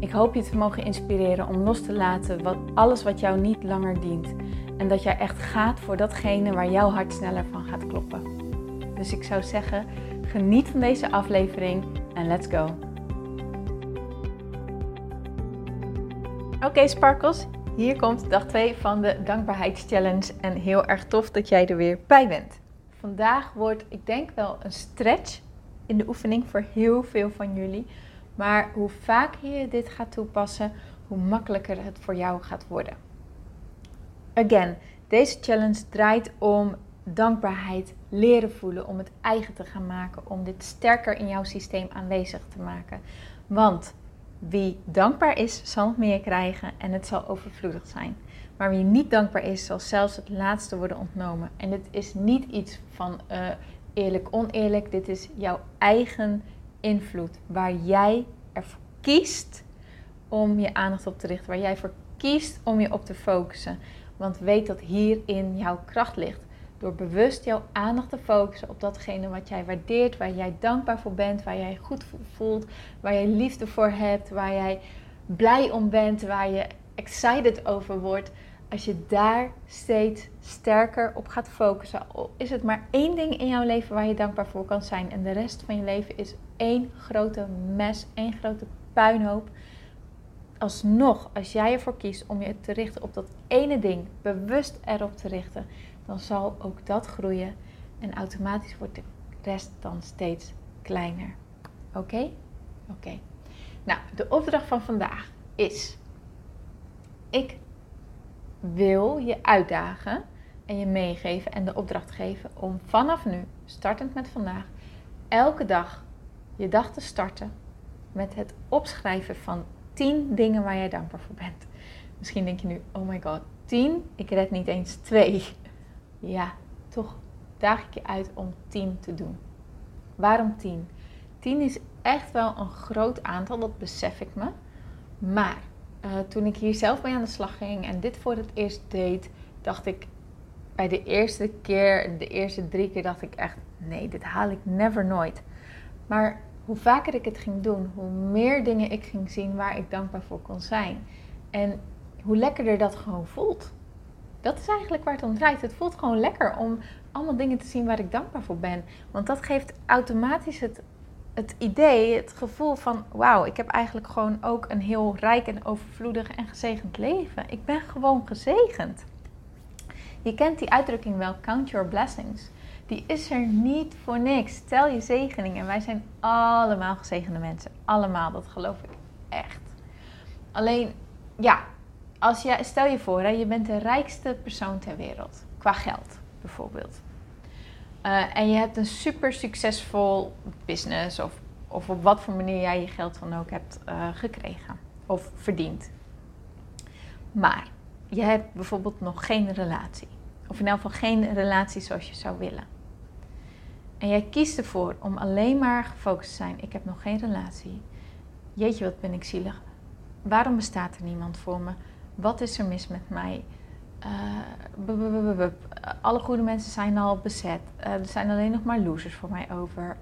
Ik hoop je te mogen inspireren om los te laten wat, alles wat jou niet langer dient. En dat jij echt gaat voor datgene waar jouw hart sneller van gaat kloppen. Dus ik zou zeggen, geniet van deze aflevering en let's go. Oké Sparkles, hier komt dag 2 van de dankbaarheidschallenge en heel erg tof dat jij er weer bij bent. Vandaag wordt, ik denk wel, een stretch in de oefening voor heel veel van jullie. Maar hoe vaker je dit gaat toepassen, hoe makkelijker het voor jou gaat worden. Again, deze challenge draait om dankbaarheid leren voelen, om het eigen te gaan maken, om dit sterker in jouw systeem aanwezig te maken. Want wie dankbaar is, zal meer krijgen en het zal overvloedig zijn. Maar wie niet dankbaar is, zal zelfs het laatste worden ontnomen. En dit is niet iets van uh, eerlijk, oneerlijk. Dit is jouw eigen invloed. Waar jij ervoor kiest om je aandacht op te richten. Waar jij voor kiest om je op te focussen. Want weet dat hierin jouw kracht ligt. Door bewust jouw aandacht te focussen op datgene wat jij waardeert, waar jij dankbaar voor bent, waar jij goed voelt, waar jij liefde voor hebt, waar jij blij om bent, waar je excited over wordt. Als je daar steeds sterker op gaat focussen, is het maar één ding in jouw leven waar je dankbaar voor kan zijn. En de rest van je leven is één grote mes, één grote puinhoop. Alsnog, als jij ervoor kiest om je te richten op dat ene ding, bewust erop te richten, dan zal ook dat groeien en automatisch wordt de rest dan steeds kleiner. Oké? Oké. Nou, de opdracht van vandaag is: ik wil je uitdagen en je meegeven en de opdracht geven om vanaf nu, startend met vandaag, elke dag je dag te starten met het opschrijven van 10 dingen waar jij dankbaar voor bent. Misschien denk je nu, oh my god, 10? Ik red niet eens 2. Ja, toch daag ik je uit om 10 te doen. Waarom 10? 10 is echt wel een groot aantal, dat besef ik me. Maar uh, toen ik hier zelf mee aan de slag ging en dit voor het eerst deed, dacht ik bij de eerste keer, de eerste drie keer, dacht ik echt: nee, dit haal ik never nooit. Maar hoe vaker ik het ging doen, hoe meer dingen ik ging zien waar ik dankbaar voor kon zijn. En hoe lekkerder dat gewoon voelt. Dat is eigenlijk waar het om draait. Het voelt gewoon lekker om allemaal dingen te zien waar ik dankbaar voor ben. Want dat geeft automatisch het, het idee, het gevoel van: wauw, ik heb eigenlijk gewoon ook een heel rijk en overvloedig en gezegend leven. Ik ben gewoon gezegend. Je kent die uitdrukking wel, count your blessings die is er niet voor niks. Tel je zegening. En wij zijn allemaal gezegende mensen. Allemaal, dat geloof ik echt. Alleen, ja, als je, stel je voor, hè, je bent de rijkste persoon ter wereld. Qua geld, bijvoorbeeld. Uh, en je hebt een super succesvol business of, of op wat voor manier jij je geld dan ook hebt uh, gekregen of verdiend. Maar je hebt bijvoorbeeld nog geen relatie. Of in elk geval geen relatie zoals je zou willen. En jij kiest ervoor om alleen maar gefocust te zijn. Ik heb nog geen relatie. Jeetje, wat ben ik zielig. Waarom bestaat er niemand voor me? Wat is er mis met mij? Uh, Alle goede mensen zijn al bezet. Uh, er zijn alleen nog maar losers voor mij over.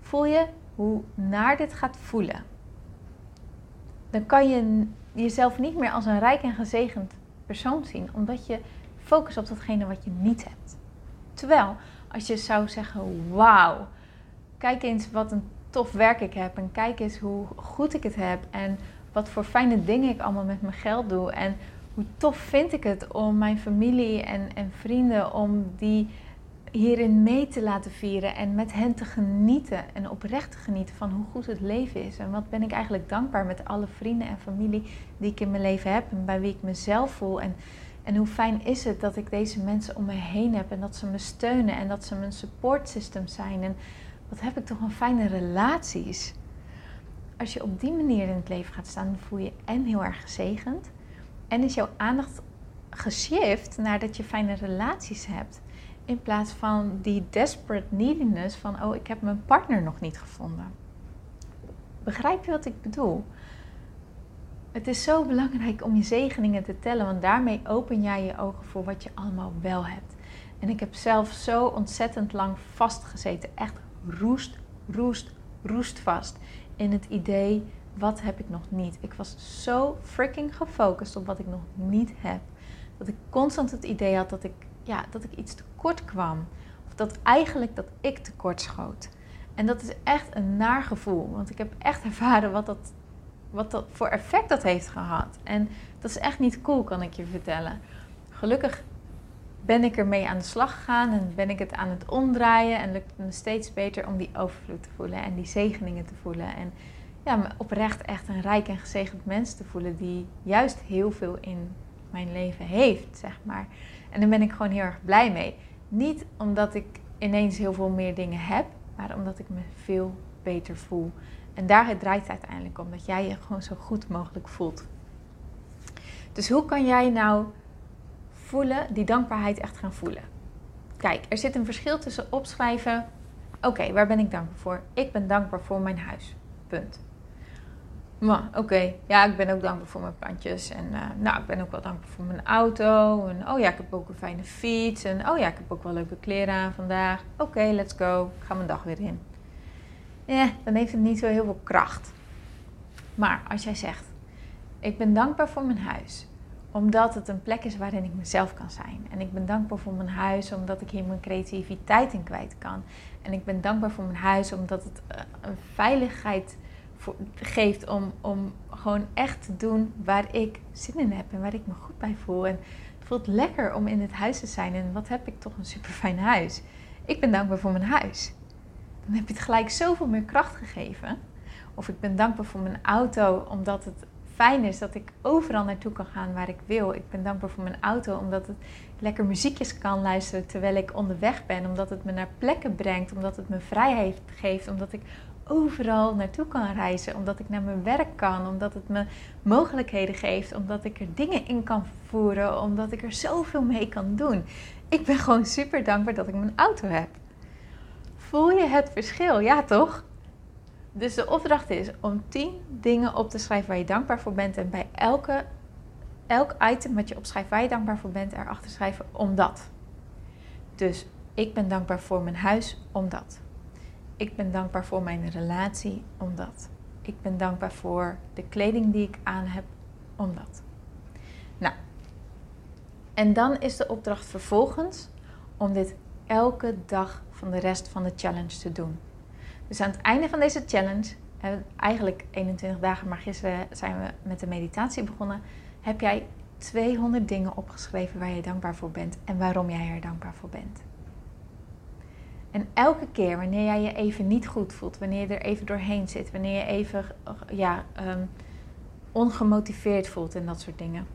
Voel je hoe naar dit gaat voelen? Dan kan je jezelf niet meer als een rijk en gezegend persoon zien, omdat je focust op datgene wat je niet hebt. Terwijl als je zou zeggen: Wauw, kijk eens wat een tof werk ik heb. En kijk eens hoe goed ik het heb. En wat voor fijne dingen ik allemaal met mijn geld doe. En hoe tof vind ik het om mijn familie en, en vrienden, om die hierin mee te laten vieren en met hen te genieten en oprecht te genieten van hoe goed het leven is. En wat ben ik eigenlijk dankbaar met alle vrienden en familie die ik in mijn leven heb en bij wie ik mezelf voel. En en hoe fijn is het dat ik deze mensen om me heen heb en dat ze me steunen en dat ze mijn support system zijn. En wat heb ik toch een fijne relaties. als je op die manier in het leven gaat staan, voel je en heel erg gezegend. En is jouw aandacht geshift naar dat je fijne relaties hebt. In plaats van die desperate neediness van, oh, ik heb mijn partner nog niet gevonden. Begrijp je wat ik bedoel? Het is zo belangrijk om je zegeningen te tellen, want daarmee open jij je ogen voor wat je allemaal wel hebt. En ik heb zelf zo ontzettend lang vastgezeten, echt roest, roest, roest vast in het idee, wat heb ik nog niet? Ik was zo freaking gefocust op wat ik nog niet heb, dat ik constant het idee had dat ik, ja, dat ik iets tekort kwam. Of dat eigenlijk dat ik tekort schoot. En dat is echt een naar gevoel, want ik heb echt ervaren wat dat wat dat voor effect dat heeft gehad. En dat is echt niet cool, kan ik je vertellen. Gelukkig ben ik ermee aan de slag gegaan en ben ik het aan het omdraaien. En lukt het me steeds beter om die overvloed te voelen en die zegeningen te voelen. En ja, oprecht echt een rijk en gezegend mens te voelen die juist heel veel in mijn leven heeft, zeg maar. En daar ben ik gewoon heel erg blij mee. Niet omdat ik ineens heel veel meer dingen heb, maar omdat ik me veel beter voel. En daar draait het uiteindelijk om, dat jij je gewoon zo goed mogelijk voelt. Dus hoe kan jij nou voelen, die dankbaarheid echt gaan voelen? Kijk, er zit een verschil tussen opschrijven. Oké, waar ben ik dankbaar voor? Ik ben dankbaar voor mijn huis. Punt. Maar oké, ja, ik ben ook dankbaar voor mijn plantjes. En uh, nou, ik ben ook wel dankbaar voor mijn auto. En oh ja, ik heb ook een fijne fiets. En oh ja, ik heb ook wel leuke kleren aan vandaag. Oké, let's go. Ik ga mijn dag weer in eh, dan heeft het niet zo heel veel kracht. Maar als jij zegt, ik ben dankbaar voor mijn huis, omdat het een plek is waarin ik mezelf kan zijn. En ik ben dankbaar voor mijn huis omdat ik hier mijn creativiteit in kwijt kan. En ik ben dankbaar voor mijn huis omdat het eh, een veiligheid geeft om, om gewoon echt te doen waar ik zin in heb en waar ik me goed bij voel. En het voelt lekker om in het huis te zijn. En wat heb ik toch een super fijn huis. Ik ben dankbaar voor mijn huis dan heb je het gelijk zoveel meer kracht gegeven. Of ik ben dankbaar voor mijn auto, omdat het fijn is dat ik overal naartoe kan gaan waar ik wil. Ik ben dankbaar voor mijn auto, omdat het lekker muziekjes kan luisteren terwijl ik onderweg ben. Omdat het me naar plekken brengt, omdat het me vrijheid geeft, omdat ik overal naartoe kan reizen, omdat ik naar mijn werk kan, omdat het me mogelijkheden geeft, omdat ik er dingen in kan voeren, omdat ik er zoveel mee kan doen. Ik ben gewoon super dankbaar dat ik mijn auto heb. Voel je het verschil? Ja, toch? Dus de opdracht is om 10 dingen op te schrijven waar je dankbaar voor bent. En bij elke, elk item wat je opschrijft waar je dankbaar voor bent, erachter schrijven omdat. Dus ik ben dankbaar voor mijn huis omdat. Ik ben dankbaar voor mijn relatie omdat. Ik ben dankbaar voor de kleding die ik aan heb omdat. Nou, en dan is de opdracht vervolgens om dit elke dag van de rest van de challenge te doen. Dus aan het einde van deze challenge, eigenlijk 21 dagen, maar gisteren zijn we met de meditatie begonnen, heb jij 200 dingen opgeschreven waar je dankbaar voor bent en waarom jij er dankbaar voor bent. En elke keer wanneer jij je even niet goed voelt, wanneer je er even doorheen zit, wanneer je even ja, um, ongemotiveerd voelt en dat soort dingen,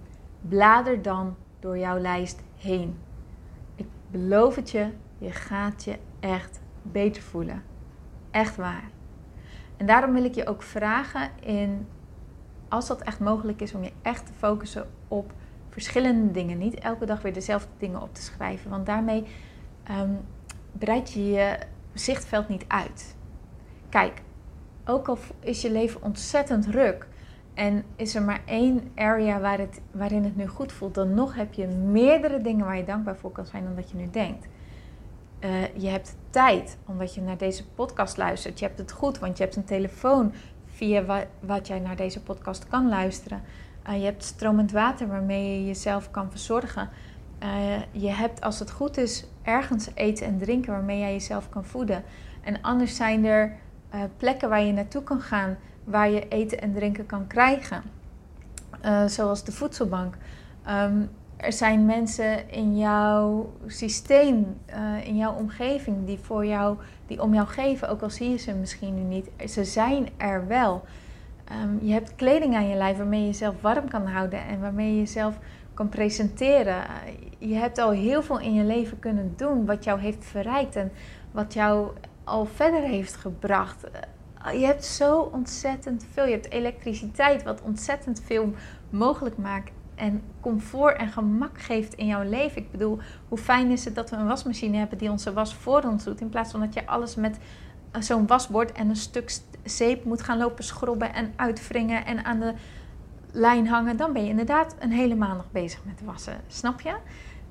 blader dan door jouw lijst heen. Ik beloof het je, je gaat je echt beter voelen. Echt waar. En daarom wil ik je ook vragen in, als dat echt mogelijk is, om je echt te focussen op verschillende dingen. Niet elke dag weer dezelfde dingen op te schrijven. Want daarmee um, breid je je zichtveld niet uit. Kijk, ook al is je leven ontzettend druk en is er maar één area waar het, waarin het nu goed voelt, dan nog heb je meerdere dingen waar je dankbaar voor kan zijn dan dat je nu denkt. Uh, je hebt tijd omdat je naar deze podcast luistert. Je hebt het goed, want je hebt een telefoon via wat, jij naar deze podcast kan luisteren. Uh, je hebt stromend water waarmee je jezelf kan verzorgen. Uh, je hebt, als het goed is, ergens eten en drinken waarmee jij jezelf kan voeden. En anders zijn er plekken waar je naartoe kan gaan waar je eten en drinken kan krijgen. zoals de voedselbank. Um, er zijn mensen in jouw systeem, in jouw omgeving, die voor jou, die om jou geven, ook al zie je ze misschien nu niet. Ze zijn er wel. Um, je hebt kleding aan je lijf waarmee je jezelf warm kan houden en waarmee je jezelf kan presenteren. je hebt al heel veel in je leven kunnen doen wat jou heeft verrijkt en wat jou al verder heeft gebracht. je hebt zo ontzettend veel. Je hebt elektriciteit, wat ontzettend veel mogelijk maakt. En comfort en gemak geeft in jouw leven. Ik bedoel, hoe fijn is het dat we een wasmachine hebben die onze was voor ons doet. In plaats van dat je alles met zo'n wasbord en een stuk zeep moet gaan lopen schrobben en uitwringen en aan de lijn hangen. Dan ben je inderdaad een hele maand bezig met wassen. Snap je?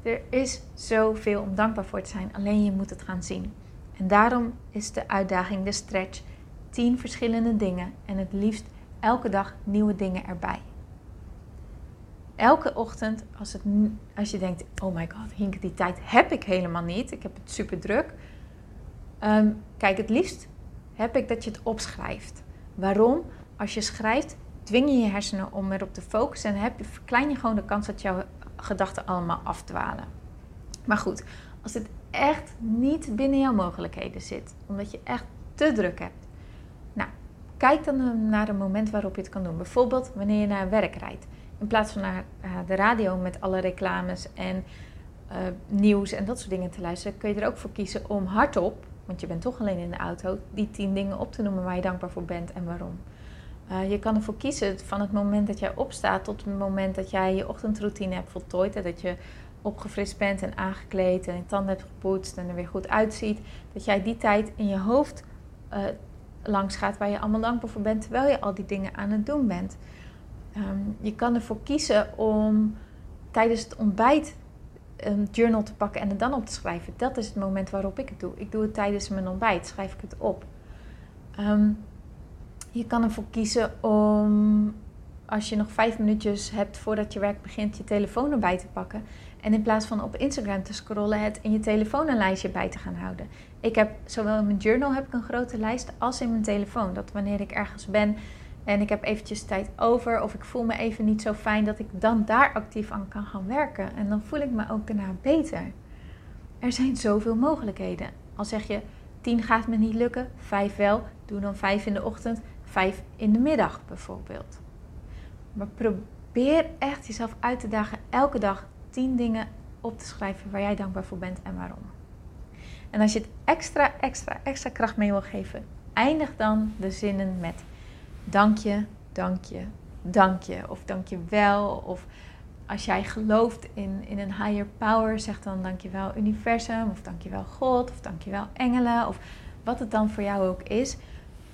Er is zoveel om dankbaar voor te zijn. Alleen je moet het gaan zien. En daarom is de uitdaging, de stretch, 10 verschillende dingen. En het liefst elke dag nieuwe dingen erbij. Elke ochtend, als, het, als je denkt, oh my god, Hink, die tijd heb ik helemaal niet. Ik heb het super druk. Ehm, kijk, het liefst heb ik dat je het opschrijft. Waarom? Als je schrijft, dwing je je hersenen om erop te focussen en heb verklein je gewoon de kans dat jouw gedachten allemaal afdwalen. Maar goed, als het echt niet binnen jouw mogelijkheden zit, omdat je echt te druk hebt. Nou, kijk dan naar een moment waarop je het kan doen. Bijvoorbeeld wanneer je naar werk rijdt. In plaats van naar eh, de radio met alle reclames en uh, nieuws en dat soort dingen te luisteren, kun je er ook voor kiezen om hardop, want je bent toch alleen in de auto, die tien dingen op te noemen waar je dankbaar voor bent en waarom. Uh, je kan ervoor kiezen van het moment dat jij opstaat tot het moment dat jij je ochtendroutine hebt voltooid. En dat je opgefrist bent en aangekleed en je tanden hebt gepoetst en er weer goed uitziet. Dat jij die tijd in je hoofd uh, langs gaat waar je allemaal dankbaar voor bent terwijl je al die dingen aan het doen bent. Um, je kan ervoor kiezen om tijdens het ontbijt een journal te pakken en het dan op te schrijven. Dat is het moment waarop ik het doe. Ik doe het tijdens mijn ontbijt, schrijf ik het op. Um, je kan ervoor kiezen om, als je nog vijf minuutjes hebt voordat je werk begint, je telefoon erbij te pakken. En in plaats van op Instagram te scrollen, het in je telefoon een lijstje bij te gaan houden. Ik heb zowel in mijn journal heb ik een grote lijst als in mijn telefoon. Dat wanneer ik ergens ben en ik heb eventjes tijd over of ik voel me even niet zo fijn, dat ik dan daar actief aan kan gaan werken. En dan voel ik me ook daarna beter. Er zijn zoveel mogelijkheden. Al zeg je 10 gaat me niet lukken, 5 wel, doe dan 5 in de ochtend vijf in de middag bijvoorbeeld. Maar probeer echt jezelf uit te dagen elke dag tien dingen op te schrijven waar jij dankbaar voor bent en waarom. En als je het extra, extra, extra kracht mee wil geven, eindig dan de zinnen met dank je, dank je, dank je. Of dank je wel. Of als jij gelooft in, in een higher power, zeg dan dank je wel universum. Of dank je wel God. Of dank je wel engelen. Of wat het dan voor jou ook is.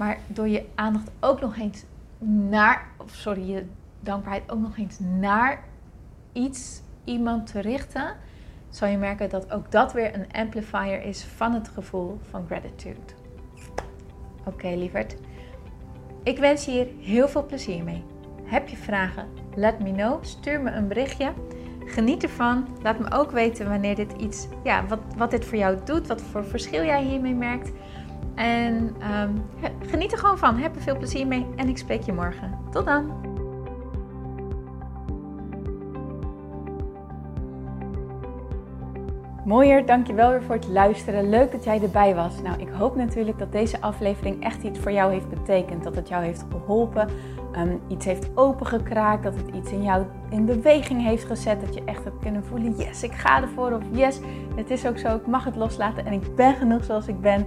Maar door je aandacht ook nog eens naar, of sorry, je dankbaarheid ook nog eens naar iets, iemand te richten, zal je merken dat ook dat weer een amplifier is van het gevoel van gratitude. Oké, lieverd. Ik wens je hier heel veel plezier mee. Heb je vragen? Let me know. Stuur me een berichtje. Geniet ervan. Laat me ook weten wanneer dit iets, ja, wat, wat dit voor jou doet, wat voor verschil jij hiermee merkt. En um, geniet er gewoon van. Heb er veel plezier mee. En ik spreek je morgen. Tot dan. Mooier, dankjewel weer voor het luisteren. Leuk dat jij erbij was. Nou, ik hoop natuurlijk dat deze aflevering echt iets voor jou heeft betekend. Dat het jou heeft geholpen, um, iets heeft opengekraakt, dat het iets in jou in beweging heeft gezet. Dat je echt hebt kunnen voelen, yes, ik ga ervoor. Of yes, het is ook zo, ik mag het loslaten en ik ben genoeg zoals ik ben.